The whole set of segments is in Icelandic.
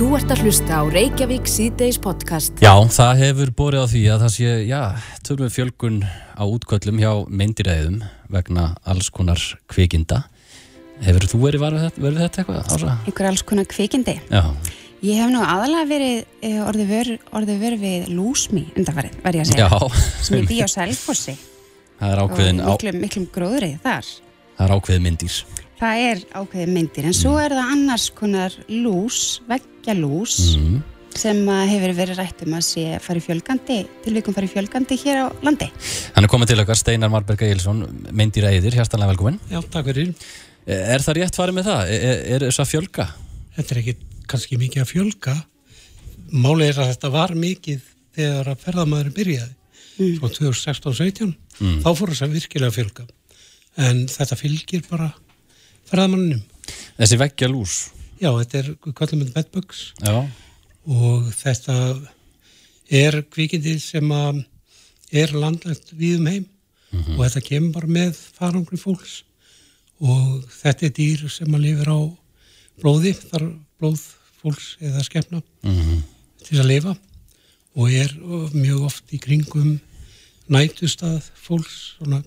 Þú ert að hlusta á Reykjavík síðdeis podcast. Já, það hefur borið á því að það sé, já, törfum fjölgun á útköllum hjá myndiræðum vegna alls konar kvikinda. Hefur þú verið varfið þetta, verið þetta eitthvað, Ása? einhver alls konar kvikindi. Já, Ég hef nú aðalega verið eh, orðið vör, orðið vör við lúsmi undanfarið, var ég að segja, já, sem ég bý á Selfossi það er og ákveðin, á, miklum, miklum gróðrið þar. það er ákveðin myndís. Það er ákveðið myndir, en svo er það annars konar lús, veggjalús, Mm. sem hefur verið rætt um að sé farið fjölgandi, tilvikum farið fjölgandi hér á landi. Hann er komið til okkar, Steinar Marberg Egilson, myndiræðir, hérstanlega velkomin. Já, takk fyrir. Er það rétt farið með það? Er, er þess að fjölga? Þetta er ekki kannski mikið að fjölga. Málið er að þetta var mikið þegar að ferðamæðurinn byrjaði. Svo 2016-17, Mm. þá fór þess að virkilega fjölga. En þetta fylgir bara ferðamæninum. Þessi veggja lús. Já, þetta er, bedbugs Já, og þetta er kvikindi sem er landlægt við um heim og þetta kemur bara með farangri fólks og þetta er dýr sem að lifir á blóði, þar blóð fólks eða skefna Mhm. til að lifa og er mjög oft í kringum nætustað fólks, svona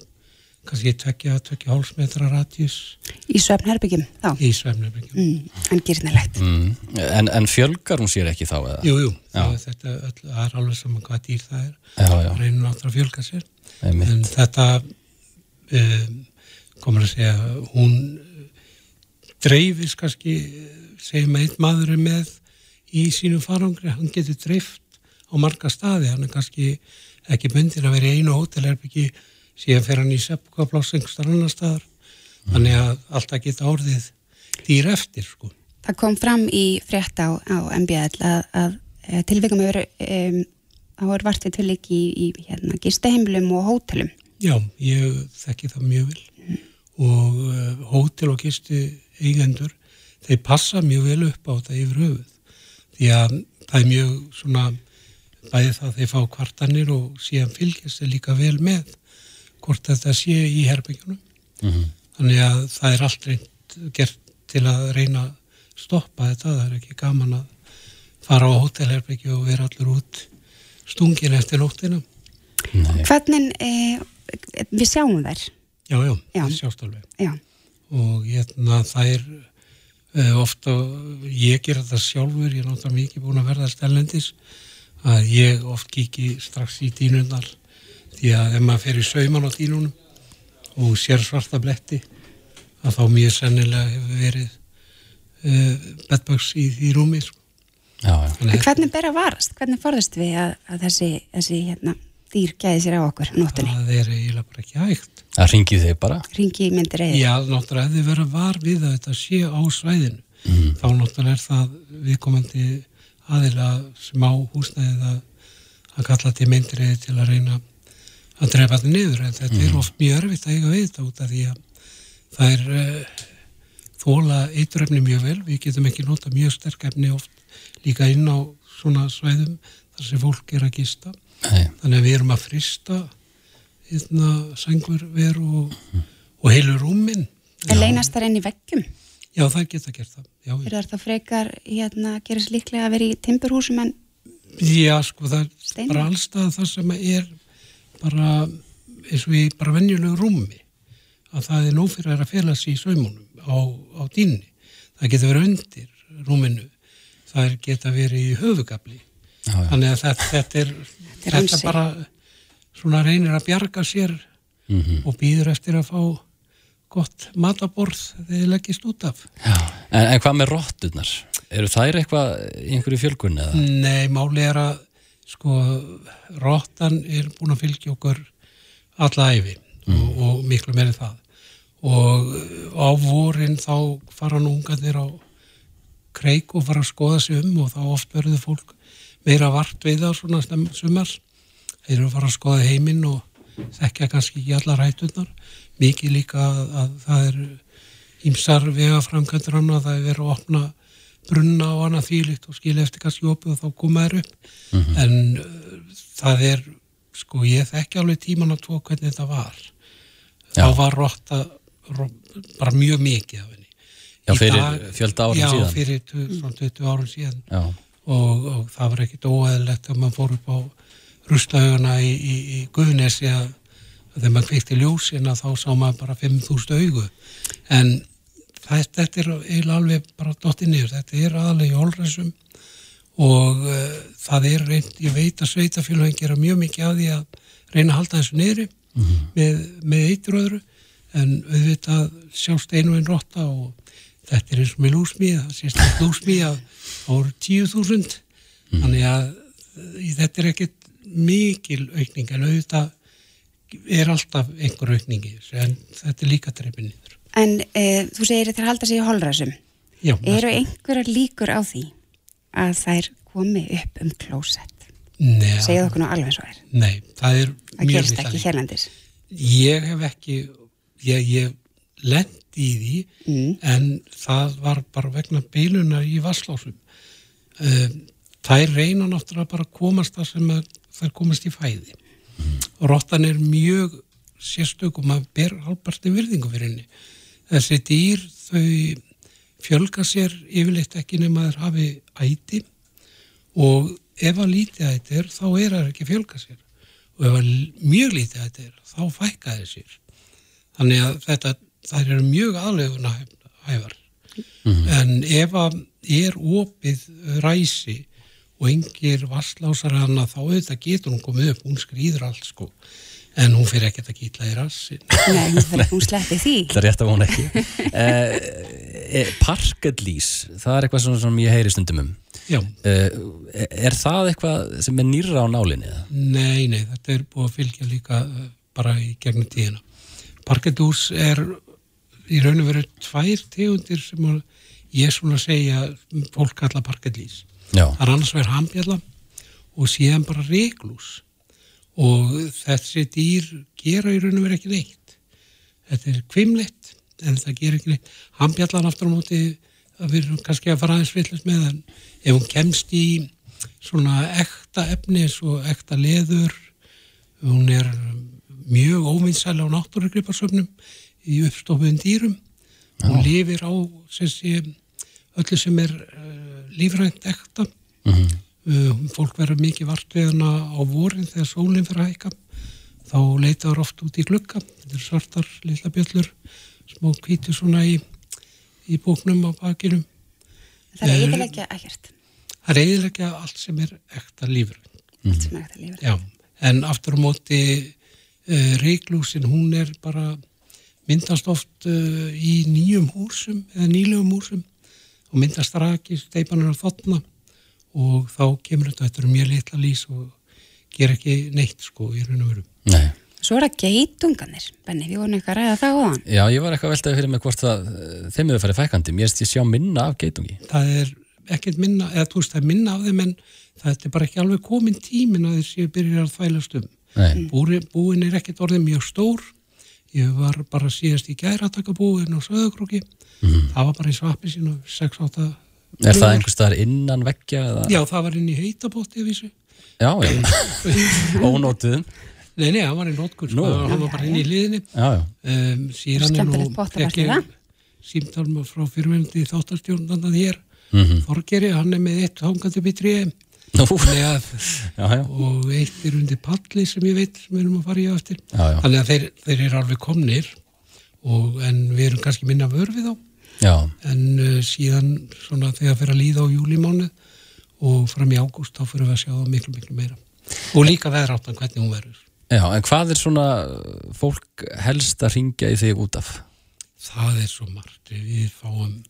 kannski tvekja, tvekja hálfsmetra radjus Í svefnherbyggjum, þá, í svefnabyggjum. mm, en gyrnilegt. mm. en, en fjölgar hún sér ekki þá eða? Jú, jú, þetta öll, er alveg saman hvað dýr það er, Já, já, reynir náttúrulega að fjölga sér. einmitt. en þetta um, komur að segja hún dreifis kannski segjum að einn maður er með í sínu farangri, hann getur dreift á marga staði, hann er kannski ekki bundin að vera í einu hótelherbyggi síðan fer hann í seppkapláss einhverstar annar staðar, þannig að alltaf geta orðið dýr eftir sko. Það kom fram í frétt á, á MBL að, að eh, tilvikum hefur um, er vart við tilvik í, í hérna, gistaheimilum og hótelum. Já, ég þekki það mjög vel og uh, hótel og gistu eigendur, þeir passa mjög vel upp á þetta yfir höfuð því að það er mjög svona bæði það að þeir fá kvartanir og síðan fylgjast þeir líka vel með hvort þetta sé í herbyggjunum Mhm. þannig að það er allt reynd gert til að reyna að stoppa þetta, það er ekki gaman að fara á hótelherbyggju og vera allur út stungin eftir nóttina Nei. Hvernig eh, við sjáum þær? Já, já, Já. það sjást alveg Já, og hérna það er uh, ofta, ég ger þetta sjálfur, ég er náttúrulega mikið búin að verða stellendis, að ég oft kíki strax í dýnunar því að ef maður fer í sauman á dýnunum og sér svarta bletti að þá mjög sennilega hefur verið uh, bedbugs í því rúmi sko. Já, já. Hvernig ber að varast? Hvernig forðast við að, að þessi, þessi hérna, dýr gæði sér á okkur á nóttunni? það er eiginlega bara ekki hægt Það ringið þig bara. Ringi myndir eða? Já, náttúrulega ef þið vera var við að þetta sé á svæðinu Mm. þá náttúrulega er það viðkomandi aðila sem á húsnæðið að, að kalla til myndriði til að reyna að drepa þetta niður en þetta er oft mjög örfitt að eiga við þetta út af því að það er uh, þóla eiturefni mjög vel. Við getum ekki nota mjög sterk efni oft líka inn á svona svæðum þar sem fólk er að gista. Nei. þannig að við erum að frista hérna sængur veru og, og heilu rúmin. En leynast þar inn í veggjum? já það geta gert það. Já, Er það frekar hérna, gerast líklega að vera í timburhúsum en já sko það er bara allstað það sem er bara eins og í bara venjulegu rúmi að það er nóg fyrir að fela sig í saumunum á, á dýnni það geta verið undir rúminu það geta verið í höfugabli Já, já. þannig að þetta, þetta er er þetta bara svona reynir að bjarga sér Mhm. og býður eftir að fá gott mataborð þegar þið leggist út af Já. En, en hvað með rotturnar? Eru þær eitthvað í einhverju fjölgun eða? Nei, máli er að sko, rottan er búin að fylgja okkur alla æfi og, og miklu meiri það. Og á vorin þá fara nú ungarnir á kreik og fara að skoða sig um og þá oft verður fólk meira vart við það svona snem, sumars þeir eru að fara að skoða heiminn og þekkja kannski ekki allar hættunar mikið líka að, að það er ímsar vegaframkvæmdur hann að það er verið að opna brunna og annað þýlikt og skilja eftir kannski opið og þá koma þær upp. En uh, það er sko ég þekki alveg tíman að tvo hvernig þetta var. Já. þá var rotta ro, bara mjög mikið af henni. Já, fyrir dag- fjölda árum já, síðan. Já, fyrir svona 20 árum síðan. Og, og það var ekkit óæðilegt að maður fór upp á ruslauguna í, í, í Guðnesi að, þegar maður kveikti ljósina þá sá maður bara 5.000 augu. En þetta er eiginlega alveg bara dottið niður, þetta er aðalega í holræsum og uh, það er reynd, ég veit að sveitafélagin gera mjög mikið að því að reyna að halda þessu niðri með, með eitur öðru. En auðvitað sjást einu einn rotta og þetta er eins og með lúsmíð, það sést að lúsmíð að það voru 10.000 þannig að uh, þetta er ekkit mikil aukning en auðvitað er alltaf einhver aukning í þessu en þetta er líka niður. En e, þú segir að þeir halda sig í holræsum. Já, Eru einhverjar líkur á því að þær komi upp um klósett? Nei, Segðu okkur nú alveg og er. Nei, það er Það mjög gerist litla ekki líkur. hérlendis. Ég hef ekki, ég, ég lend í því Mm. en það var bara vegna beilunar í vasslásum. Um, þær reyna náttúrulega bara að komast það sem að þær komast í fæði. Og rottan er mjög sérstök og maður ber halbarti virðingu fyrir henni. Þessi dýr þau fjölga sér yfirleitt ekki nema þær hafi æti og ef að lítið æti er þá er það ekki fjölga sér og ef að mjög lítið æti er þá fækka þeir sér. Þannig að þetta, þær eru mjög aðleguna hæfar. En ef að er opið ræsi og engir vasslásar hana þá auðvitað getur hún komið upp, hún skrýður allt sko. En hún fyrir ekkert að kýtla í rassin. Nei, hún, hún sleppi því. það er rétt að vona ekki uh, Parkadlís það er eitthvað svona sem ég heyri stundum um Já, uh, Er það eitthvað sem er nýra á nálinni? eða? nei, nei, þetta er búið að fylgja líka uh, bara í gegnum tíðina. Parketús er í raun og veru tvær tegundir sem að ég svona segja fólk kalla parketlís. Já, Það er annars verið hambjalla og síðan bara reglús og þessi dýr gera í raun og veru ekki neitt. Þetta er kvimleitt en það gera ekki neitt. Hambjallan aftur á móti að við erum kannski að fara aðeins villast með en ef hún kemst í svona ekta efni svo ekta leður hún er mjög óvinnsæli á náttúrugriparsöfnum í uppstofuðum dýrum hún lifir á sem sé, öllu sem er uh, lífrænt ekta Mhm. uh, fólk verður mikið vart við hana á vorin þegar sólinn fyrir að hækka. Þá leita þar oft út í glugga. Þetta er svartar lilla bjöllur smá hvítu svona í í bóknum á bakinum Það er Eh, eitthvað ekkert. það er eiginlega allt sem er ekta lífrænt. Allt sem er að lifa. Já, en aftur á móti uh, reiklúsin, hún er bara myndast oft uh, í nýjum húsum eða nýlegum húsum og myndast raki, steipanur á þotna og þá kemur þetta, þetta er mjög litla lís og ger ekki neitt sko í raun og veru. nei. Svo er það geitunganir, Benni, við vorum eitthvað að ræða það á hann. Já, ég var eitthvað að veltaði fyrir mig hvort það eh, þeim hefur farið fækandi, mér erst ég sjá minna af geitungi. Það er ekkert minna, eða þú veist það er minna af þeim en það er bara ekki alveg komin tímin að þeir séu byrjar að þvælast um. Nei, Búri, búin er ekkert orðið mjög stór. Ég var bara síðast í gæra að taka búin á söðukrúki það var bara í svappi sín og 6-8 er það einhvers staðar innan veggja eða? Já, það var inn í heitabótti af þessu Já, já, ónótuðum Nei, nei, hann var í nótkur Nú. sko, hann var bara inn í liðinni Já, já, um, síðan er nú það. símtalma frá fyrirvendi þáttarstjórnandan hér Mhm. Þorgeri, hann er með eitt hangandi Nú, já, og eitt er undir palli sem ég veit sem við erum að fara í á eftir. Já, já. þannig að þeir, þeir eru alveg komnir og, en við erum kannski minna vör við þá já, en uh, síðan svona þegar fyrir að líða á júlimánu og fram í ágúst þá fyrir við að sjá miklu miklu meira og líka veðráttan hvernig hún verður já, en hvað er svona fólk helst að ringja í þig út af? það er svo margt við fáum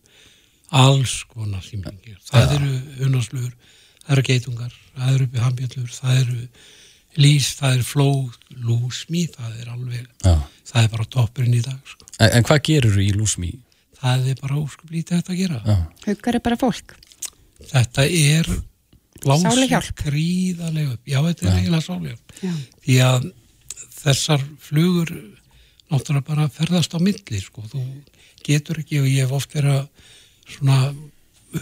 alls konar símingir það eru unnaslugur, það eru geitungar það eru uppi hambjöllur, það eru lís, það eru flóð lúsmi, það er alveg Já. það er bara toppurinn í dag sko. En, en hvað gerur í lúsmi? Það er bara óskuplítið þetta að gera. Já, Haugar er bara fólk. þetta er Sáluhjálp. gríðarlega upp. Já, þetta er eiginlega sáluhjálp Já. því að þessar flugur náttúrulega bara ferðast á milli sko, þú getur ekki og ég hef oft verið að svona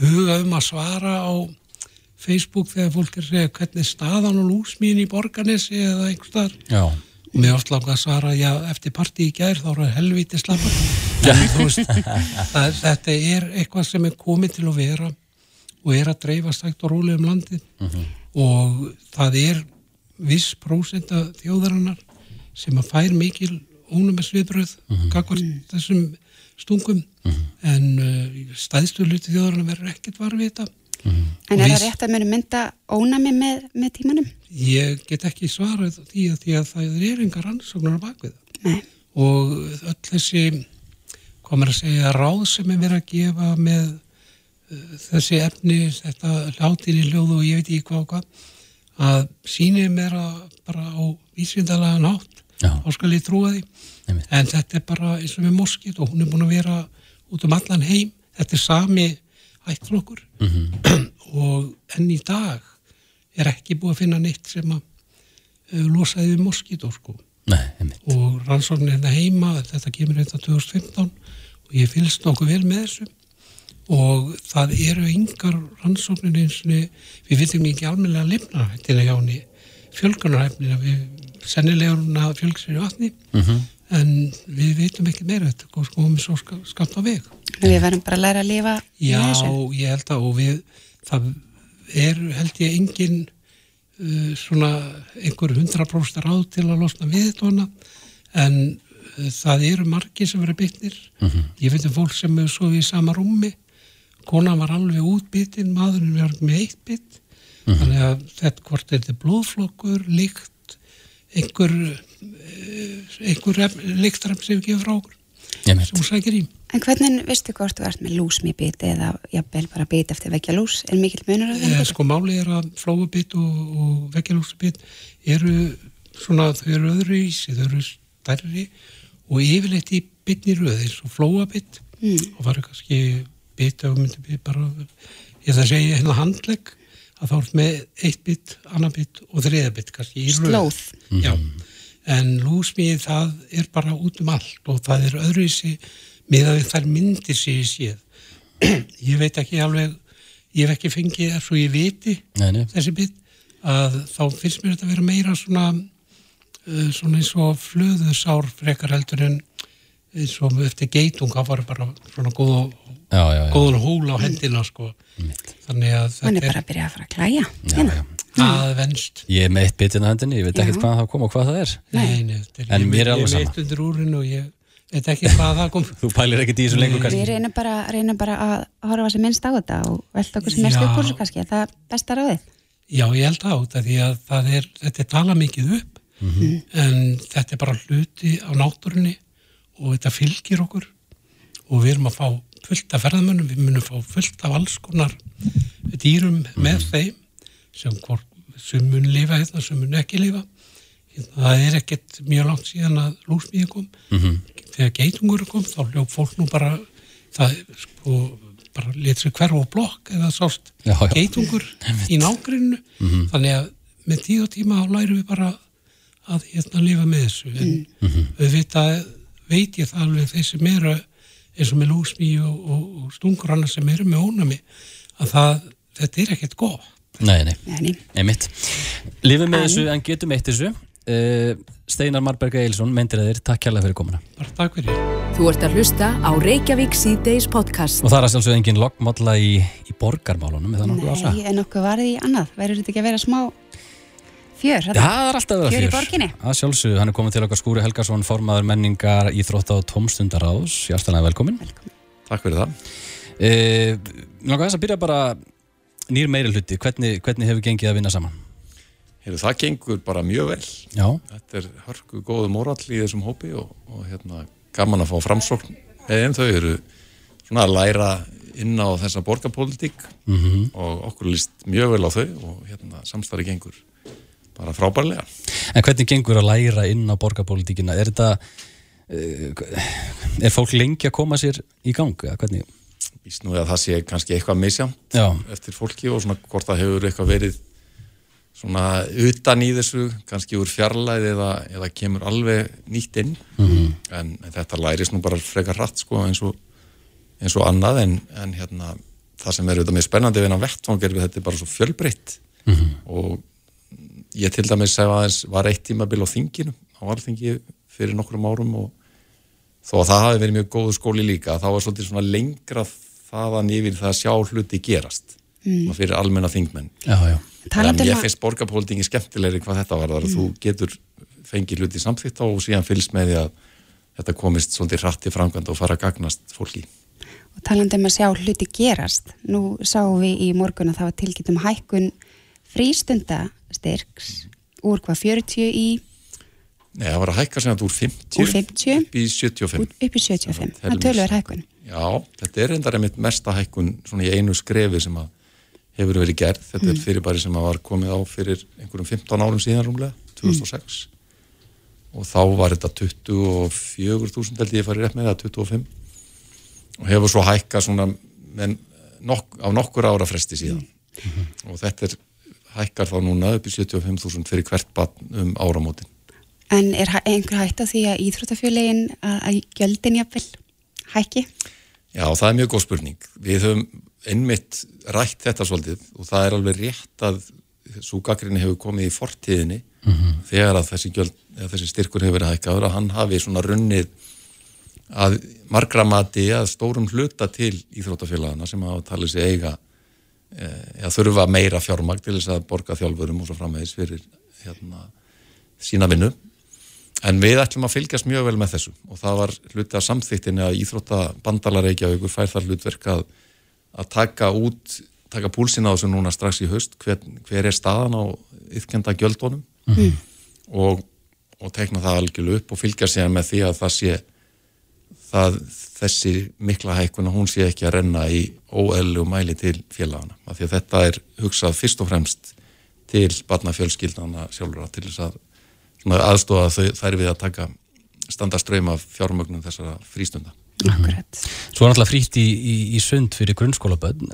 huga um að svara á Facebook þegar fólk er að segja hvernig er staðan og lúsmín í borganesi eða einhvers staðar. Já, og mér ást langa að svara, já, eftir partí í gær þá er það helviti slappar þetta er eitthvað sem er komið til að vera og er að dreifa stækt og róli um landið. Og það er viss prósenda þjóðarinnar sem að fær mikil ónumisviðbröð mm -hmm. kakvart þessum stungum. En uh, stæðstu hluti þjóðarinnar verður ekkert var við þetta En er það rétt að mjög mynda ónami með, með tímanum? Ég get ekki svarað því að, því að það er engar rannsóknar á bakvið Nei. og öll þessi hvað maður að segja ráð sem er verið að gefa með uh, þessi efni, þetta látinni hljóð og ég veit ekki hvað og hvað að sínir mér að bara á vísvindalega nátt þá skal ég trúa því Einmitt. en þetta er bara eins og með moskit og hún er búin að vera út um allan heim þetta er sami ættflokkur. Og enn í dag er ekki búið að finna neitt sem að uh, losaði við moskító sko. Nei, og rannsóknir hérna heima, þetta kemur hérna 2015 og ég fylgst nokkuð vel með þessu. Og það eru yngar rannsóknir eins og við vitum ekki almennilega lifnarhættina hjá henni fjölgunarhæfnina við sennilega hún að fjölg sér í vatni. Mhm. En við vitum ekki meira þetta og sko við svo skapt á veg. Við verðum bara að læra að lifa Já, ég held að og við, það er held ég engin uh, svona einhver 100% ráð til að losna við þetta hana en uh, það eru margir sem verður bytnir ég veit um fólk sem hefur svo í sama rúmi. Konan var alveg útbyttin maðurinn var með eitt bytt þannig að þetta hvort er þetta blóðflokkur, líkt einhver einhver líktrafn sem við gefur frá okkur sem sækir í En hvernig veistu hvort þú ert með lúsmi bit eða jafnvel bara bit eftir vekja lús? Er mikill munur á þeim? Eh, bitum? sko máli er að flóubitt og, og vekkjalúsbitt eru svona, þau eru öðru ísi, þau eru stærri og yfirleitt í bitni röð eins og flóabitt Mm. og var kannski bitt og myndi bitt bara, ég það segja hérna handlegg að þá ert með eitt bitt, annar bitt og þriða bitt kannski í röð. Slóð. Já, en lúsmið það er bara út um allt og það er öðru ísi með að þær myndir sér í séð. ég veit ekki alveg, ég hef ekki fengið ef svo ég viti Nei, nei. þessi bit að þá finnst mér þetta að vera meira svona uh, svona eins og flöðusár frekar heldur en eins og eftir geitung þá var bara svona góð, Já, já, já. góðan hól á hendina sko. Þannig að Hann er þetta bara að byrja að fara að klæja. Já, Hérna. já. Er aðvenst Ég er með eitt bitinn á hendinni, ég veit ekkert hvað það kom og hvað það er. Nei, nei, þetta En ég- mér er alveg Ég sama. er meitt undir úrinu og ég veit ekki hvað það kom Þú pælir ekkert í þessu lengur Við kannski. reynum bara, reynum bara að horfa sem minnst á þetta og velta okkur sem mest Já. upp úr þessu kannski. Er það besta ráðið? Já, ég held að út af því að það er, þetta er tala mikið upp en þetta er bara hluti á náttúrunni og þetta fylgir okkur og við erum að fá fullt af ferðamönnum, við munum fá fullt af alls konar dýrum með þeim sem hvort sem mun lifa hérna, sem mun ekki lifa. Það er ekkert mjög langt síðan að lúsmíði kom. Þegar geitungur kom þá hljóf fólk nú bara það sko bara lit sér hverf og blokk eða sást Já, já. geitungur í nágrinu þannig að með tíð og tíma þá lærum við bara að hérna lifa með þessu. En við veit, að, veit ég það alveg þeir sem eru eins og með lúsmí og, og, og stungur annars sem eru með ónami að það, þetta er ekkert gott Nei, nei, Nei, einmitt. Lifum með En- þessu en getum eitt þessu. Uh, Steinar Marberg Eilsson, þér, takk kærlega fyrir komuna. bara takk fyrir Þú ert að hlusta á Reykjavík síðdeis podcast. Og það er að sjálfsögðu engin loggmálla í, í borgarmálunum, er það? Nei, en okkur varðið í annað. Verður þetta ekki að vera smá fjör? Já, það er alltaf að vera Fjör í fjör. borginni. Að sjálfsögðu, hann er komið til okkar Skúri Helgason, formaður menningar, íþrótta og tómstundaráðs. Hjartalega velkomin. Takk fyrir það. Uh, Náttúrulega þess að byrja bara nýr meiri hluti. Hvernig, hvernig hefur gengið að vinna saman? Heru, það gengur bara mjög vel. Já, Þetta er hörku góðu mórall í þessum hópi og, og hérna, gaman að fá framsókn þeim. Þau eru svona að læra inn á þessa borgarpólitík Mhm. og okkur líst mjög vel á þau og hérna, samstarfi gengur bara frábærlega. En hvernig gengur að læra inn á borgarpólitíkina? Er þetta, uh, er fólk lengi að koma sér í gang? Hvernig? Víst nú að það sé kannski eitthvað misjamt eftir fólki og svona hvort það hefur eitthvað verið svona utan í þessu, kannski úr fjarlæði eða, eða kemur alveg nýtt inn. En, en þetta lærist nú bara frekar hratt sko eins og, eins og annað. En, en hérna það sem er auðvitað mjög spennandi við er við þetta er bara svo fjölbreytt. Og ég til dæmis sef aðeins var eitt tímabil á þinginu á á alþingi fyrir nokkrum árum og þó að það hafi verið mjög góðu skóli líka þá er svolítið svona lengra þaðan yfir það að sjá hluti gerast. Mm. fyrir almenna þingmenn. Já, já. en ég að- finnst borgarpólitingi skemmtilegri hvað þetta var þar þú getur fengið hluti samþýtt á og síðan fylgst með því að þetta komist svolítið hratt í framkvæmd og fara að gagnast fólki. Og talandi um að sjá hluti gerast, nú sáum við í morgun að það var tilkynnt um hækkun frístundastyrks úr hvað 40 í Nei, það var að hækka sem þetta úr 50 Úr 50? upp í 75 út- upp í 75. Það tölur hækkun. Já, þetta er reyndar einmitt mesta hækkun svona í einu skrefi sem að hefur verið gerð. Þetta er fyrirbæri sem að var komið á fyrir einhverjum 15 árum síðan rúmlega, 2006 og þá var þetta 24.000 held ég farið rétt með það, 25 og hefur svo hækkað svona nok á nokkur ára fresti síðan og þetta er hækkar þá núna upp í 75.000 fyrir hvert barn um áramótin. En er hæ- einhver hætt á því að íþróttafjölegin að, að gjöldin jafnvel hækki? Já, það er mjög góð spurning. Við höfum einmitt rætt þetta svolítið og það er alveg rétt að svo gaggrinni hefur komið í fortíðinni þegar að þessi, gjöld, eða þessi styrkur hefur verið hækkaður að hann hafi svona runnið að margra mati að stórum hluta til íþróttafélagana sem hafa talið sig eiga eða þurfa meira fjármagn til þess að borga þjálfurum og svo framvegis fyrir hérna, sína vinnu en við ætlum að fylgjast mjög vel með þessu. Og það var hluti af samþýttinni að Íþróttabandalarreikjavíkur fær þar hlutverk að, að taka út taka púlsinn á þessu núna strax í haust. Hver, hver er staðan á yfkenda gjöldunum? Og, og tekna það algjörlega upp og fylgja sér með því að það sé það, þessi mikla hækkuna hún sé ekki að renna í óeðlu mæli til félagana því að þetta er hugsað fyrst og fremst til barnafjölskyldana sjálfur til þess að aðstofa þau, þær við að taka standa ströym af fjármögnum þessara frístunda. Akkurat. Svo er náttúrulega frítt í, í, í sund fyrir grunnskólaböðn.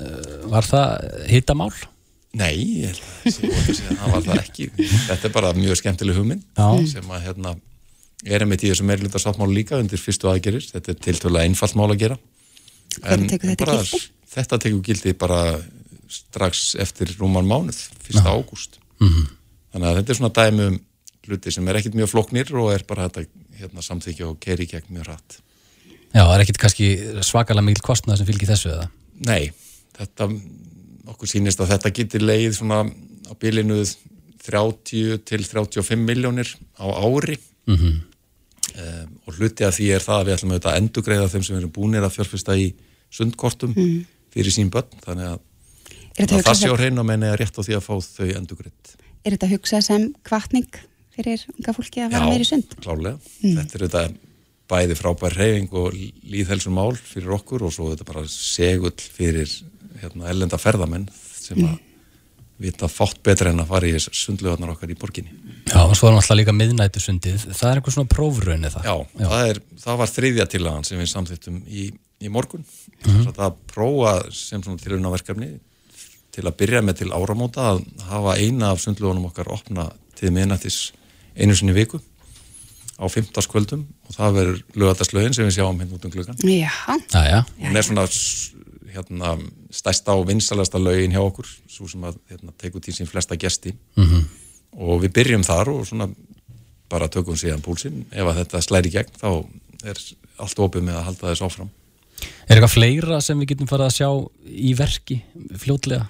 Var það hittamál? Nei, ég held að að það var það ekki. Þetta er bara mjög skemmtileg hugmynd Já. sem að hérna er einmitt í þessu meirluta sáttmálu líka undir fyrstu aðgerir. Þetta er tiltölulega einfalt mál að gera. Hvernig tekur þetta bara, gildi? Þetta tekur gildi bara strax eftir rúman mánuð, fyrsta ágúst. Mhm. Þannig að þetta er svona dæmi um hluti sem er ekkit mjög flóknir og er bara þetta hérna, samþykja og keiri gegn mjög rætt. Já, það er ekkit kannski svakalega mikil kostnað sem fylgir þessu eða? Nei, þetta, okkur sýnist að þetta getur leið svona á bylinu 30 til 35 miljónir á ári Mm um, og hluti af því er það að við ætlum auðvitað að endugreiða þeim sem erum búinir að fjárfesta í sundkortum fyrir sín börn, þannig að, Er að það sé á hugsað, hreinu að menna rétt á því að fá þau endugreitt. er þetta hugsað sem kvartning fyrir unga fólki að vera meiri sund? klálega. Þetta er auðvitað bæði frábær reyfing og líðhelsum mál fyrir okkur og svo þetta bara segull fyrir hérna, ellenda ferðamenn sem að vita fátt betra en að fara í þess sundlöðarnar okkar í borginni. Já, og svo er náttúrulega líka miðnættu sundið. Það er einhver svona prófraunni það. Já, Það, er, það var þriðja tillagan sem við samþýttum í, í morgun. Mm Það að prófa sem svona tilhörnaverkefni til að byrja með til áramóta að hafa eina af sundlöðunum okkar opna til miðnættis einu sinni viku á 15. kvöldum og það verður lögataslögin sem við sjáum hérna út um klukkan. Já, Já, já. Hún er svona hérna, stærsta og vinsalasta lögin hjá okkur, svo sem að hérna, tekur til sín flesta gesti Mhm. og við byrjum þar og svona bara tökum síðan púlsinn. Ef að þetta slæri gegn þá er allt opið með að halda þess áfram. Er eitthvað fleira sem við getum farið að sjá í verki fljótlega?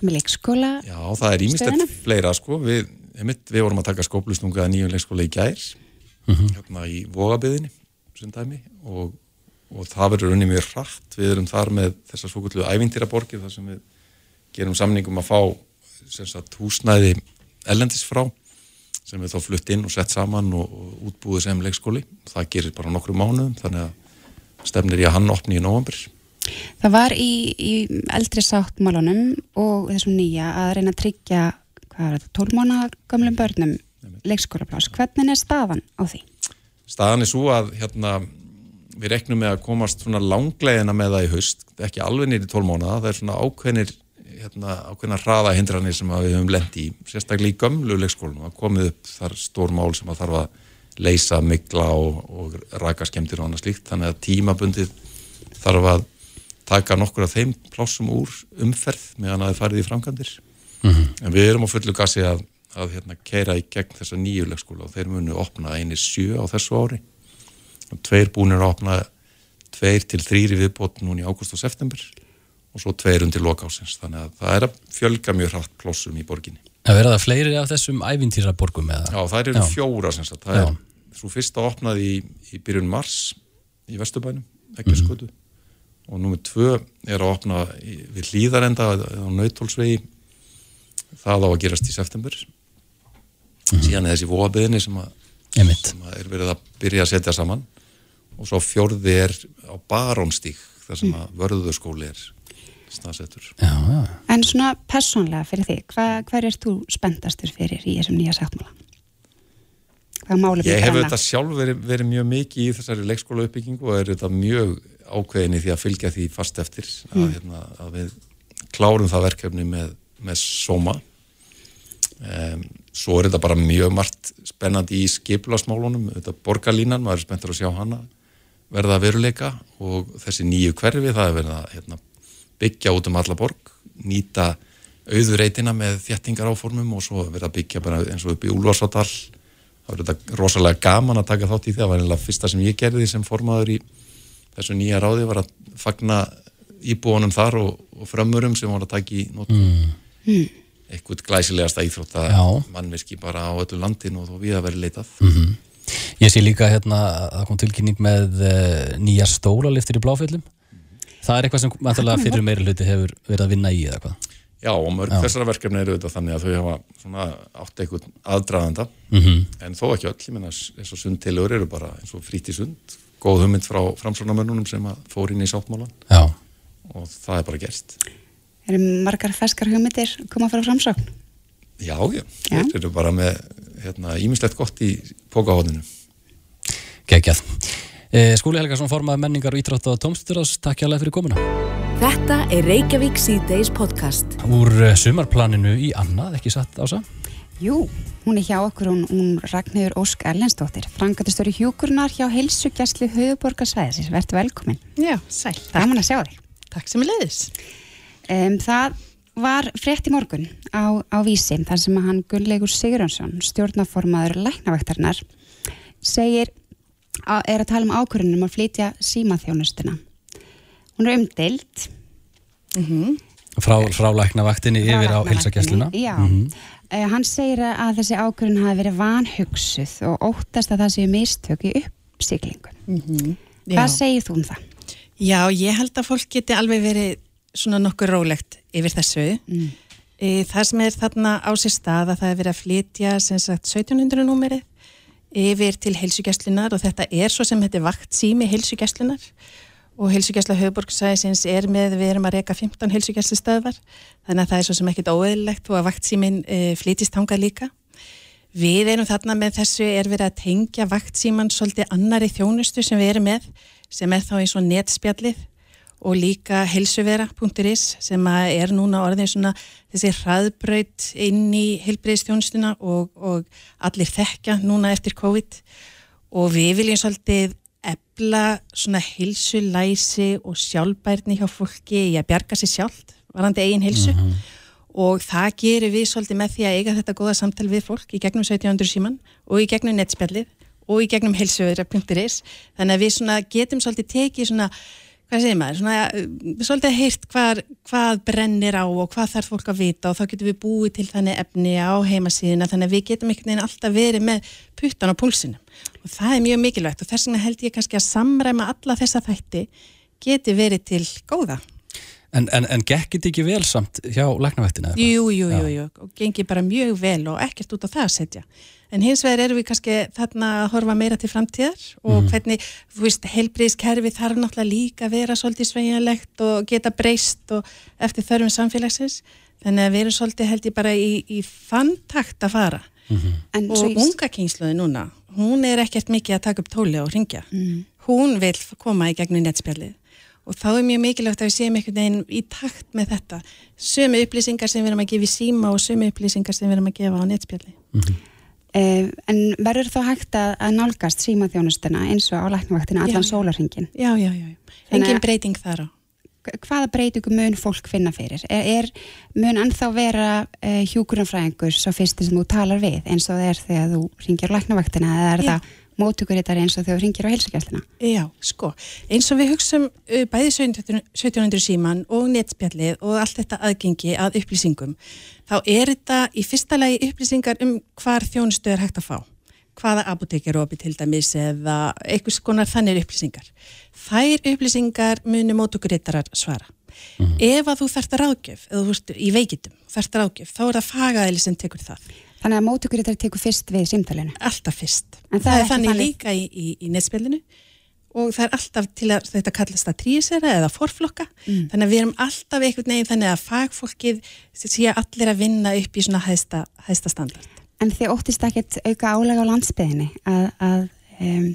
komið leikskóla. Já, það er Stöðuna? fleira sko. Við, einmitt, við vorum að taka skóplustunga að nýjum leikskóla í gær hérna í Vogabiðinni sem dæmi og, og það verður unni mjög hratt. Við erum þar með þessar svokullu ævintýraborgir þar sem við gerum samningum að fá sem sagt, húsnæði ellendis frá sem við þá flutt inn og sett saman og, og útbúið sem leikskóli. Það gerir bara nokkru mánuðum þannig að stefnir í að hann opni í november. Það var í, í eldri sáttmálunum og þessum nýja að reyna að tryggja, hvað er þetta, 12 mánu gamlum börnum leikskólaplás. Hvernig er staðan á því? staðan er svo að hérna, við reknum með að komast svona langlegina með það í haust, ekki alveg nýri 12 mánuða, það er svona ákveðnir hérna, ákveðna hraða hindranir sem að við höfum lendi í, sérstaklega í gömlu leikskólum það komið upp þar stór mál sem að þarf að leysa mikla og, og raka skemmtir og annað slíkt. Þannig að tímabundið þarf að taka nokkur af þeim plássum úr umferð meðan að það farið í framkvæmdir en við erum á fullu gasi að, að hérna keira í gegn þessa nýju leikskóla og þeir munu opna einir sjö á þessu ári. Og tveir búinir að opna tveir til þrýri viðbót núna í ágúst og september og svo tveir undir lokásins þannig að það er að fjölga mjög hratt plossum í borginni. að vera það fleiri af þessum ævintýraborgum eða? Já, það eru fjóra sem sagt, það Já. er svo fyrsta opnaði í, í byrjun mars í Vesturbænum, ekki skotu og númur tvö er að opna í, við hlýðarenda á nautólsvegi það á að gerast í september. Síðan er þessi voðabiðinni sem, að- Einmitt. sem að er verið að byrja að setja saman. Og svo fjórði er á Barónstík þar sem að vörðurskóli er staðsettur. Já, já. En svona persónlega fyrir þig, hva, hver er þú spenntastur fyrir í þessum nýja máli Ég hef þetta sjálf verið, verið mjög mikið í þessari leikskóla uppbyggingu og er þetta mjög ákveðin í því að fylgja því fast eftir að, hérna, að við klárum það verkefni með, með sóma um, svo er þetta bara mjög margt spennandi í skiplasmálunum þetta borgarlínan, maður er spenntur að sjá hana verða að veruleika og þessi nýju hverfi, það er verið að hérna, byggja út um alla borg nýta auðureitina með þjættingar áformum og svo verða að byggja bara eins og upp í Úlfarsadal það verður þetta rosalega gaman að taka þátt í því. Það var einlega fyrsta sem ég gerði sem formaður í þessu nýja ráði var að fagna íbúanum þar og, og frömmurum sem var að taka í notum mm. Eitthvað glæsilegasta íþrótta Já. mannvirki bara á öllu landinu og þó við að vera leitað Ég sé líka hérna að það kom tilkynning með uh, nýja stólaliftir í bláfjöllum. Það er eitthvað sem vantarlega fyrir meiri hluti hefur verið að vinna í eða hvað? Já, og mörg þessara verkefni eru þetta þannig að þau hafa svona átt eitthvað aðdraðanda mm en þó ekki öll, ég menna eins og sundtilur eru bara eins og fríti sund. Góð hugmynd frá framsvonamönnunum sem að fór inn í sáttmálan Já, og það er bara gerst Eru margar feskar hugmyndir koma frá framsókn? Já, já, Já. þeir eru bara með hérna, ímislegt gott í pókahóðinu geggjað e, Skúli Helgason formaði menningar og ítrátt á Tómsturás, takk hjá fyrir komuna Þetta er Reykjavík síðdeis podcast. Úr eh, sumarplaninu í annað, ekki satt ása? Jú, hún er hjá okkur, hún, hún Ragnhildur Ósk Erlendsdóttir, frangatistöru hjúkurnar hjá heilsugjastli höfuborgarsvæðis. Vertu velkomin. Já, sæl. Gaman að sjá þig. Takk sem er leiðis. Um, það var frétt í morgun á, á vísi þar sem að hann Gunnleikur Sigurjónsson, stjórnaformaður læknavæktarnar, segir að er að tala um ákvörðunum að flytja símaþjónustuna. Hún er umdild. Frá, frá læknavaktinni yfir á Læknavaktinni, heilsagjastluna Já, Eh, hann segir að þessi ákvörðun hafi verið vanhugsuð og óttast að það séu mistök í uppsýklingu. Já. Hvað segir þú um það? Já, ég held að fólk geti alveg verið svona nokkur rólegt yfir þessu. Mm. E, Það sem er þarna á sér stað að það er verið að flytja sem sagt 1700 númerið yfir til heilsugjastlunar og þetta er svo sem þetta er vakt sími heilsugjastlunar og heilsugjastla höfuborgsæðisins er með, við erum að reyka 15 heilsugjastlustöðvar þannig að það er svo sem ekkit óeðlilegt og að vakt símin e, flytist hangað líka. Við erum þarna með þessu er verið að tengja vaktsíman svolítið annari þjónustu sem við erum með sem er þá eins og netspjallið og líka helsuvera.is sem er núna orðin svona þessi hraðbraut inn í heilbreyðstjónustuna og, og allir þekka núna eftir COVID. Og við viljum svolítið ebla svona heilsulæsi og sjálfbærni hjá fólki í að bjarga sér sjálft varandi eigin heilsu. Og það gerir við svolítið með því að eiga þetta góða samtal við fólk í gegnum 1700 síman og í gegnum netspjallið og í gegnum heilsuverða.is þannig að við svona getum svolítið tekið svona, hvað segir maður, svona, uh, svolítið heyrt hvað, hvað brennir á og hvað þarf fólk að vita og þá getum við búið til þannig efni á heimasíðina þannig að við getum einhvern veginn alltaf verið með puttan á púlsinum og það er mjög mikilvægt og þess vegna held ég kannski að samræma alla þessa þætti geti verið til góða. En, en, en gekkit ekki vel samt hjá læknavættina? Jú, jú, jú, jú, og gengi bara mjög vel og ekkert út á það að setja. En hins vegar erum við kannski þarna að horfa meira til framtíðar og hvernig, þú veist, heilbriðskerfi þarf náttúrulega líka að vera svolítið sveigjanlegt og geta breyst og eftir þörfum samfélagsins. Þannig að við erum svolítið held ég bara í, í þann takt að fara. En Og svo ég- unga kynsluði núna, hún er ekkert mikið að taka upp tóli og ringja. Hún vil koma í gegnum netspjallið og þá er mjög mikilvægt að við séum einhvern veginn í takt með þetta. Sömu upplýsingar sem við erum að gefa í síma og sömu upplýsingar sem við erum að gefa á netspjalli. Uh, en verður þá hægt að, að nálgast símaþjónustuna eins og á læknavaktina allan sólarhingin? Já, já, já. Engin breyting þar á. hvaða breytingu mun fólk finna fyrir? Er, er mun ennþá vera uh, hjúkurumfræðingur svo fyrsti sem þú talar við eins og það er þegar þú ringir læknavaktina eða er Já. það mótugurittar eins og þú ringir á heilsugjastlina? Já, sko, eins og við hugsum uh, bæði 1700 1700 síman og netspjallið og allt þetta aðgengi að upplýsingum, þá er þetta í fyrsta lagi upplýsingar um hvar þjónustu er hægt að fá hvaða apotek er opið til dæmis eða einhvers konar þannig upplýsingar. Þær upplýsingar muni mótugrittarar svara. Ef að þú þarft að ráðgjöf, eða þú ert í veikitum, þarft að ráðgjöf, þá er það fagaðili sem tekur það. Þannig að mótugurittar tekur fyrst við símtalinu. Alltaf fyrst. En það það er þannig þannig- líka í, í, í netspilinu og það er alltaf til að þetta kallast að trísera eða forflokka. Þannig að við erum alltaf einhvern veginn þannig að fagfólkið sé allir að vinna upp í svona hæsta, hæsta standard. En þið óttist ekkert auka álega á landsbyðinni að, að um,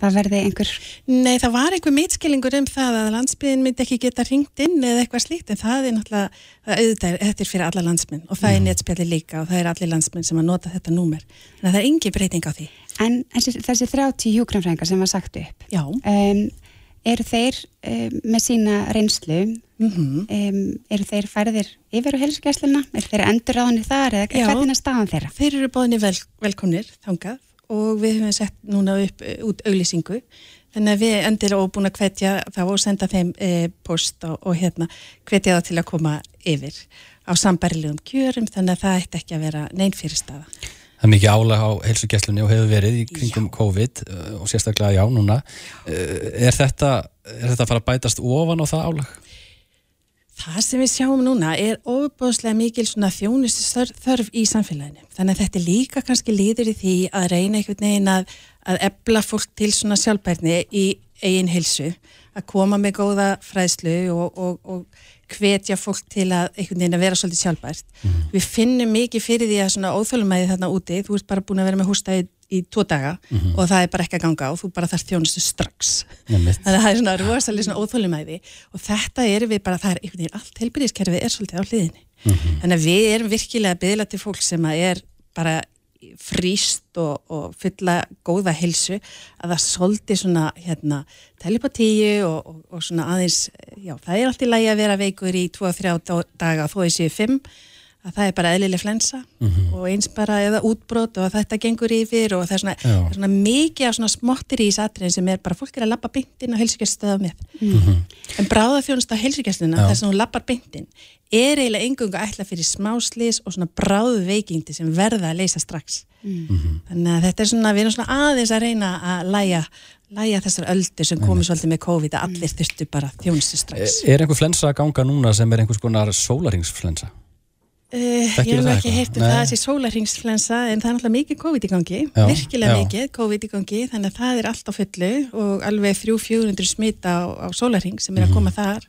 það verði einhver Nei, það var einhver mitskillingur um það að landsbyðin myndi ekki geta ringt inn eða eitthvað slíkt en það er náttúrulega, auðvitað þetta er fyrir alla landsmenn og það er netspjalli líka og það er allir landsmenn sem að nota þetta númer. Að það er engin breyting á því. En þessi, þessi 30 hjúkrumfræðingar sem var sagt upp, Já. um, eru þeir um, með sína reynslu, Mm um, eru þeir færðir yfir á heilsugjastluna, eru þeir endur ráðinni þar eða Já. hvernig er staðan þeirra? Þeir eru bóðinni vel, velkomnir þangað og við höfum sett núna upp eh, út auglýsingu þannig að við endilega og búin að hvetja þá og senda þeim e, post og, og hérna hvetja þá til að koma yfir á sambærilegum kjörum þannig að það ætti ekki að vera neinn fyrirstaða. Það er mikið álag á heilsugesslunni og hefur verið í kringum COVID uh, og sérstaklega já núna. Er þetta, er þetta að fara að bætast ofan á það álag? Það sem við sjáum núna er óbúðslega mikil svona þjónustu þörf, þörf í samfélaginu. Þannig að þetta líka kannski líður í því að reyna einhvern veginn að, að ebla fólk til svona sjálfbærni í eigin hilsu, að koma með góða fræðslu og, og, og hvetja fólk til að einhvern veginn að vera svolítið sjálfbært. Við finnum mikið fyrir því að svona óþölumæði þarna úti, þú ert bara búin að vera með hústa í, í tvo daga og það er bara ekki að ganga og þú bara þarf þjónustu strax. Þannig að það er svona rosalega svona óþólumæði og þetta er við bara, það er einhvern veginn allt heilbyrðiskerfið er svolítið á hliðinni. Þannig að við erum virkilega byðla til fólk sem að er bara fríst og, og fylla góða hilsu að það svolítið svona hérna telepatíu og, og, og svona aðeins, já það er alltaf lægi að vera veikur í 2-3 daga þó þessi 5 að það er bara eðlileg flensa og eins bara eða útbrot og þetta gengur yfir og það er svona, það er svona mikið af svona smottir í satriðin sem er bara fólk er að labba beintinn á heilsugjaststöða með. En bráða þjónust á heilsugjastluna Já. þess að hún lappar beintinn er eiginlega engungu ætla fyrir smáslis og svona bráðu veikindi sem verða að leysa strax. Þannig að þetta er svona, við erum svona aðeins að reyna að læja, læja þessar öldur sem komið svolítið með COVID að allir þurftu bara þjónustu strax. Er einhver flensa að ganga núna sem er einhvers konar sólaringsflensa? Uh, ég hef það ekki eitthvað? heyrt um Nei. það þessi sólarhingsflensa en það er náttúrulega mikið COVID í gangi, Já, virkilega já. mikið COVID í gangi þannig að það er allt á fullu og alveg 300-400 smita á, á sólarhing sem er að Mhm. koma þar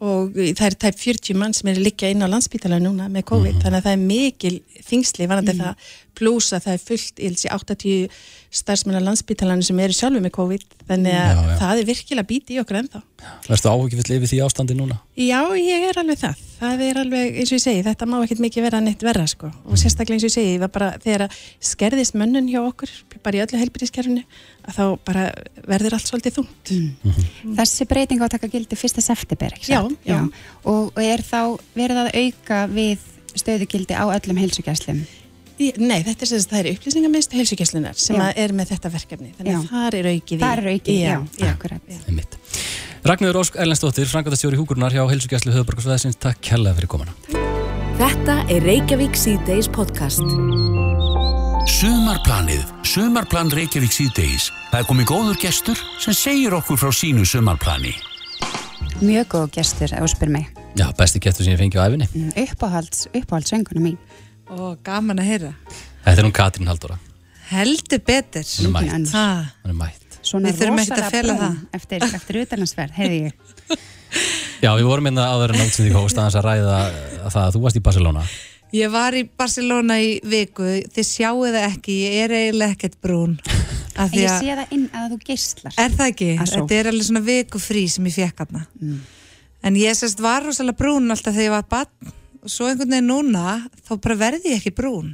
og það er tæp 40 mann sem er að liggja inn á landsbítala núna með COVID Mhm. þannig að það er mikil þingsli varandi það pluss að það er fullt í þessi 80 starfsmenn á landsbítalanu sem eru sjálfur með COVID þannig að Já, það er virkilega bíti í okkur ennþá Verstu áhugifull yfir því ástandi núna? Já, ég er alveg það. Það er alveg, eins og ég segi, þetta má ekkert mikið vera neitt verra, sko. Og sérstaklega eins og ég segi, það bara, þegar að skerðist mönnun hjá okkur, bara í öllu heilbyrðiskerfinu, að þá bara verður allt svolítið þungt. Þessi breyting á að taka gildi fyrsta september, ekki Já, satt? já. Og, og er þá verið að auka við stöðugildi á öllum heilsugjastlum? Í- Nei, þetta er það er upplýsingamist heilsugjæslunar sem Já. er með þetta verkefni. Þannig Já. að þar er aukið í. Það er aukið, já, já. akkurat. Einmitt. Ragnhildur Ósk Erlendsdóttir, Frankvæntastjóri Húkurnar hjá Heilsugjæslu Höfuborgarsvæðisins, takk kærlega fyrir komuna. Þetta er Reykjavík C-Days podcast. Sumarplanið, Sumarplan Reykjavík síðdeis. Það er komið góður gestur sem segir okkur frá sínu sumarplani. Mjög góð gestur, ef þú spyr mig. Já, besti getur sem ég fengi á æfinni. Mm, Uppáhalds, uppáhaldsönguna mín. og gaman að heyra Þetta er hún Katrín Halldóra. heldur betur Hún er mætt. Svona Við þurfum ekkert að rosalega Eftir, eftir utalansverð, heiði ég. Já, við vorum einna áður en átsending hóst aðeins að ræða að það að þú varst í Barcelona. ég var í Barcelona í viku. Þið sjáu það ekki, ég er eiginlega ekkert brún. Af því Ég að, sé það inn að þú geislar. er það ekki? Þetta er alveg svona viku frí sem ég fekk hana en ég sérst var rosalega brún alltaf þegar ég var barn. Og svo einhvern veginn núna þá bara verði ég ekki brún.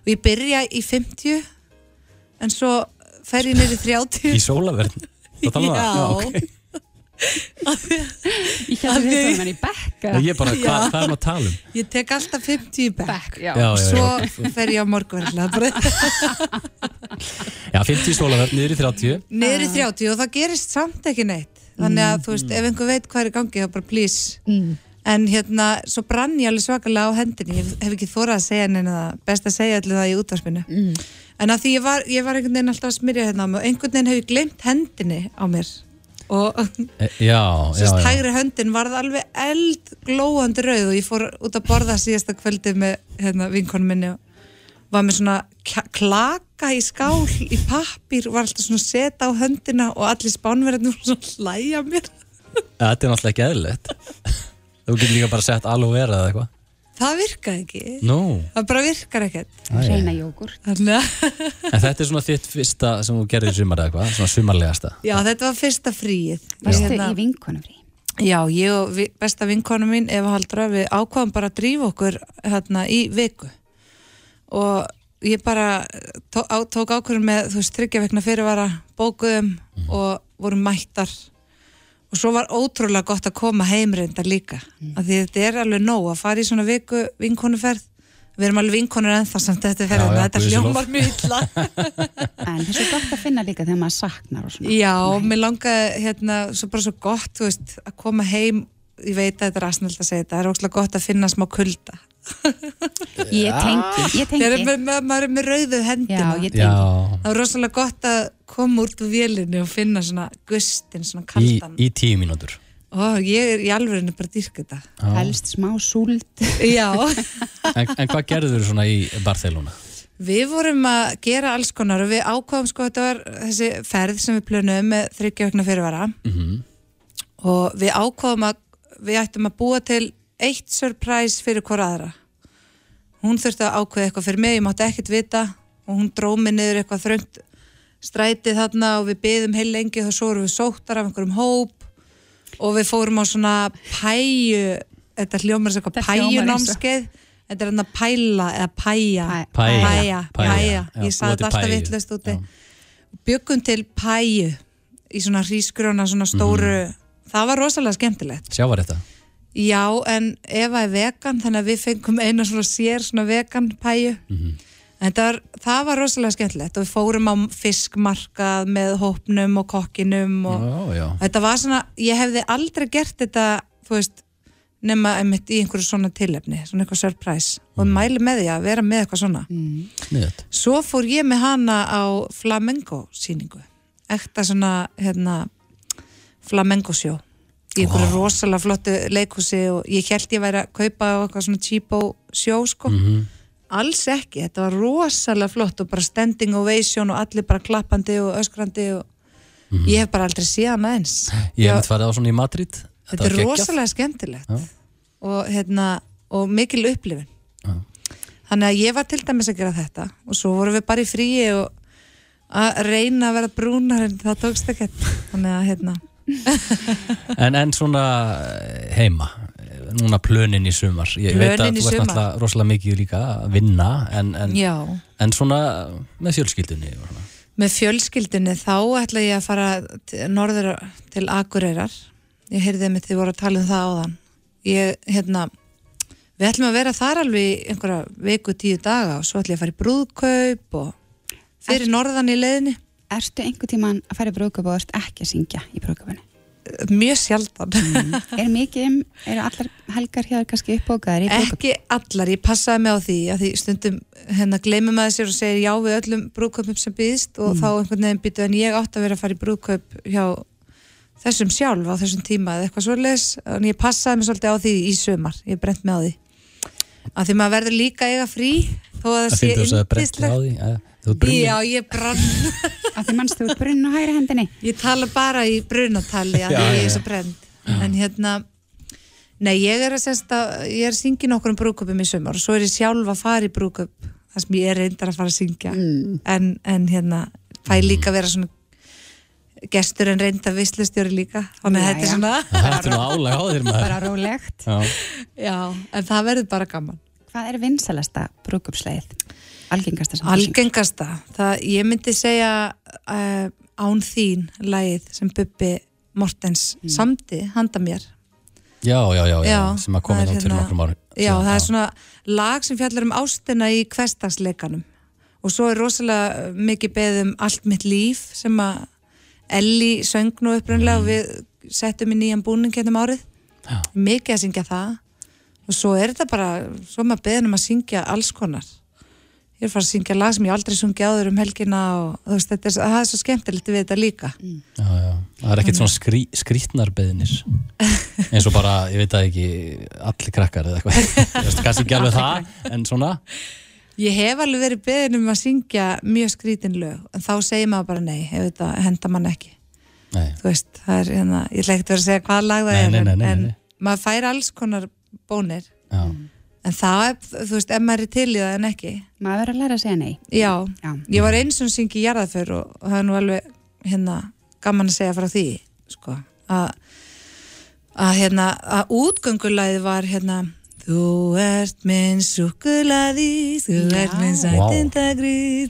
Og ég byrja í 50 en svo fer ég niður í 30 Í sólaverðin. Já. ok. Ég held að þetta var í bekka. Ég bara, Já. hvað, hvað er maður að tala um? Ég tek alltaf 50 í bekk. Bekk, já. Já, já, Svo já, fer ég á morgunverðlega bara já 50 sólaverð, niður í 30 niður í 30 og það gerist samt ekki neitt. Þannig að þú veist, ef einhver veit hvað er í gangi, þá bara please. En hérna, svo brann ég alveg svakalega á hendinni. Ég hef ekki þórað að segja neina það, best að segja allir það í útvarpinu. En að því ég var, ég var einhvern veginn alltaf að smyrja hérna á mig. Og einhvern veginn hef ég glemt hendinni á mér. Og E, Já, já, sérst já. hægri höndin varð alveg eldglóandi rauð og ég fór út að borða síðasta kvöldi með hérna, vinkonu minni. Og var með svona klaka í skál í pappír og var alltaf svona að setja á höndina og allir spánverðinu voru svona hlæja mér. Þetta er náttúrulega ekki eðlilegt. Þú getur líka bara sett alveg vera eða eitthvað það virkaði ekki. Nú, það bara virkar ekkert. Reyna jógurt. að en þetta er svona þitt fyrsta sem þú gerðir í sumar eða eitthvað Svona sumarlegasta? Já þetta var fyrsta fríið. Varstu Hérna- í vinkonu frí? Já, ég og vi, besta vinkonu mín Eva Haldra, við ákvaðum bara að drífa okkur hérna í viku. Og ég bara tó, á, tók ákvörðum með, þú veist, þryggja vegna fyrirvara bókuðum og vorum mættar og svo var ótrúlega gott að koma heimreindar líka. Af því þetta er alveg nóg að fara í svona viku vinkonuferð. Við erum alveg vinkonur ennþá samt þetta já, þetta hljómar mjög illa. En það er svo gott að finna líka þegar maður saknar og svona. Já, mér langaði hérna, svo bara svo gott, þú veist, að koma heim. Ég veit að þetta er aðsnöld að segja þetta það er óslega gott að finna smá kulda Ég tengi, ég þegar tengi. með, með, maður er með rauðu. Já, það er rosalega gott að koma út úr vélinu og finna svona gustin, svona í, kaldan í tíu mínútur Ó, ég er í alveginu bara að dýrka þetta. Helst smá súld. Já, en, en hvað gerður þú svona í Barcelona? við vorum að gera alls konar og við ákváðum sko þetta var þessi ferð sem við plönuðum með þryggja vegna fyrirvara Mm og við ákváðum að við ættum að búa til eitt surprise fyrir hvora aðra. Hún þurfti að ákveða eitthvað fyrir mig ég mátti ekkert vita og hún dróð mig niður eitthvað þröngt strætið þarna og við byðum heil lengi og svo vorum við sóttar af einhverjum hóp og við fórum á svona pæju þetta hljómar sem eitthvað pæjunámskeið. Þetta er hann að pæla eða pæja. Pæ- Pæja. pæja, ég til þetta alltaf vittlust úti. Byggum til pæju í svona hrísgrjóna, svona stóru. Mhm. það var rosalega skemmtilegt. Sjávar þetta? Já, en Eva er vegan þannig að við fengum eina svona sér svona vegan pæju. Mhm. en það var, það var rosalega skemmtilegt og við fórum á fiskmarkað með hópnum og kokkinum og Já, já. þetta var svona, ég hefði aldrei gert þetta, þú veist nema einmitt í einhverju svona tilefni svona eitthvað surprise. Og mæli með því að vera með eitthvað svona. Niður. Svo fór ég með hana á flamenco síningu ekta svona hérna, flamenco sjó í einhverju Vá. rosalega flottu leikhúsi og ég held ég væri að kaupa á eitthvað svona cheapo sjó sko Mhm. alls ekki, þetta var rosalega flott og bara standing ovation og allir bara klappandi og öskrandi og ég hef bara aldrei séð hana eins. Ég hef mitt farið á svona í Madrid þetta var er rosalega skemmtilegt Já. og, hérna, og mikil upplifin Já. þannig að ég var til dæmis að gera þetta og svo vorum við bara í fríi og að reyna að vera brúnar en það tókst ekkert þannig að hérna En, en svona eh, heima. Núna plönin í sumar. Ég veit að Plönin þú ert náttúrulega rosalega mikið líka að vinna En, en, en svona með fjölskyldunni og svona. með fjölskyldunni þá ætla ég að fara norður til Akureyrar. Ég heyrði mig þið voru að tala um það áðan. Ég, hérna við ætlum að vera þar alveg einhverja viku tíu daga og svo ætlum ég að fara í brúðkaup og fyrir norðan í leiðinni Ertu einhver tíman að fara í brúðköp og ert ekki að syngja í brúðköpunni? mjög sjaldan. Er mikið um, eru allar helgar hér kannski uppbókaðar í brúðköp? ekki allar, ég passaði mig á því að því stundum hérna gleymum maður sér og segir já við öllum brúðkaupum sem býðist og þá einhvern veginn býtu en ég átti að vera að fara í brúðkaup hjá þessum sjálf á þessum tíma eða eitthvað svoleiðis en ég passaði mig svolítið á því í sumar ég brent mig á því. Að því maður verður líka eiga frí þó að það Það sé Já, ég brann Að því mannstu út brunn á hægri hendinni? Ég tala bara í brunatali að Já, því ég er svo brend en hérna nei, ég er að sérst að ég er að syngja í nokkrum brúköpum í sumar og svo er ég sjálf að fara í brúköp þar sem ég er reyndar að fara að syngja. En, en hérna fæ líka að vera svona gestur en reynda vislustjóri líka. Að Já, þetta svona Það er nú álega á þér maður. Bara rólegt. Já. já, en það verður bara gaman. Hvað er vinsalasta brúðköpsleið? Algengasta sem? Algengasta, það, ég myndi segja uh, án þín lagið sem Bubbi Mortens samdi handa mér. Já, já, já, já, sem að koma hérna- nokkrum ári Já, það er svona lag sem fjallar um ástina í hverstagsleikanum og svo er rosalega mikið beðið um allt mitt líf sem að Elli söng nú upprunlega og við settum í nýjan búning hérna um árið. Já. mikið að syngja það. Og svo er þetta bara, svo maður beðin um að syngja alls konar ég er að fara að syngja lag sem ég aldrei sungi áður um helgina og þú veist, þetta er, það er svo skemmtilegt við þetta líka. Já, já, það er ekkert svona skrí, skrítnar beðinir eins og bara, ég veit það ekki allir krakkar eða eitthvað. Ég veist, kannski ekki alveg það, en svona. Ég hef alveg verið beðin um að syngja mjög skrítin lög, en þá segir maður bara nei, ef þetta henda mann ekki. Nei, Þú veist, það er hérna, ég ætla ekkert að vera að segja hvað lag það Nei, er, nei, nei, nei, en, nei. en maður fær alls konar bónir, já, en það er, þú veist, ef maður er til í það en ekki. Maður verður að læra að segja nei. Já, Já. ég var eins og syngi í jarðaför og, það er nú alveg, hérna, gaman að segja frá því, sko, að, að hérna, að útgöngulæði var, hérna, Þú ert minn súkulaði, þú Já. ert minn sætindagri.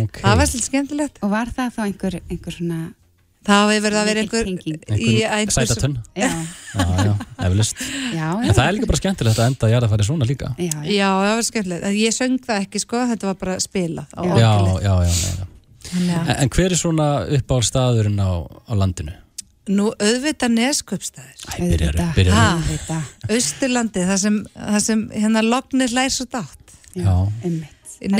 Ok. Það var svolítið skemmtilegt. Og var það þá einhver, einhver svona, Það hefur verið að vera einhver, í einhver einhver sætatönn já, Já, já, eflust já, En það er líka bara skemmtilegt að enda að það færi svona líka já, já. Já, það var skemmtilegt. En Ég söng það ekki, sko, þetta var bara spilað Já. En, en hver er svona uppáhald staðurinn á, á landinu? nú Auðvitað. byrjar Ha? Auðvitað. Austurlandi, það sem, það sem hérna lognir lær svo dátt. Já. Einmitt. Er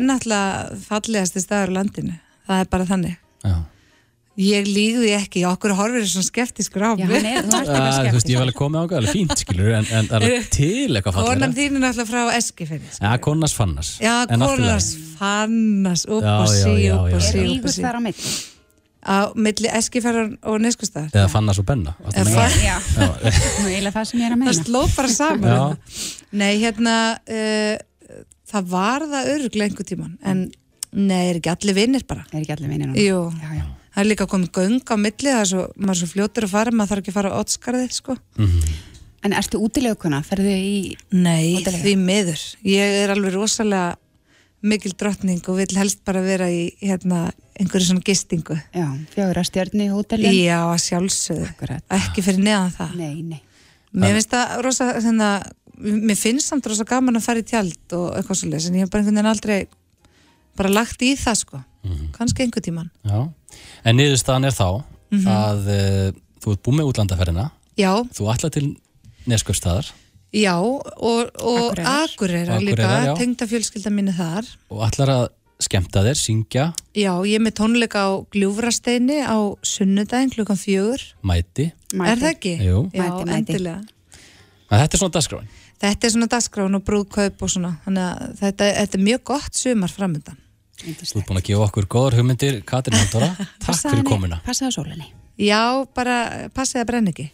er náttúrulega fallegasti staður á landinu. Það er bara þannig. Já. Ég líði ekki, okkur horfir er svona skeptiskur á Já, mig. hann er, þú ert eitthvað þú veist, ég skeptisk. var alveg komið ákveð, alveg fínt, skilur, en, en það er til eitthvað Konan fallega. þín er náttúrulega frá Eskifirði. sko. Já, konnas fannas. Já, konars fannas, upp Já, og já, sí, já, upp já, og já. sí, Er upp og ígur sí. þar á milli? Á milli Eskifjörðar og Neskustæðar. Eða fannas og benna. það? Já, nú eiginlega það sem ég er að Það meina. sló bara saman. Já. Nei, hérna, uh, það var það öruglega einhver tíman, en nei, er ekki allir vinnir bara. Er ekki allir vinir núna? Jú, Já, já. Það er líka komið göng á milli, það er svo, maður er svo fljótur að fara, maður þarf ekki að fara á ottskarðið, sko. En ertu útilegukuna? Ferðu í... Nei, Hótelega? því miður. Ég er alveg rosalega mikil drottning og vil helst bara vera í hérna, einhverju svona gistingu. Já, fjögur að stjörni í hótelin? Já, að sjálfsögðu. Ekki fyrir neðan það. Nei, nei. Mér finnst það rosa, þannig að mér finnst samt rosa gaman að fara í tjald og eitthvað svo en ég hef bara einhvern veginn aldrei bara lagt í það sko. Kannski einhver tíman. Já. En niðurstaðan er þá Mhm. að uh, þú ert búið með útlandaferðina, Já, þú ætla til neskjöfstaðar já, og, og. Akureyrar líka, tengda fjölskylda minni þar. og ætlar að skemmta þér, syngja, Já, ég er með tónleika á Gljúfrasteini á sunnudaginn klukkan fjögur. mæti. Er það ekki? Jú. Já, Mæti, mæti. endilega. En þetta er svona dagskráin. Þetta er svona dagskráin og brúðkaup og svona, þannig að þetta, þetta er mjög gott sumar framöndan. Þú ert búin að gefa okkur góðar hugmyndir, Katrin Halldóra. Takk fyrir komuna. Passaðu á sólinni. Já, bara passið að brenna ekki.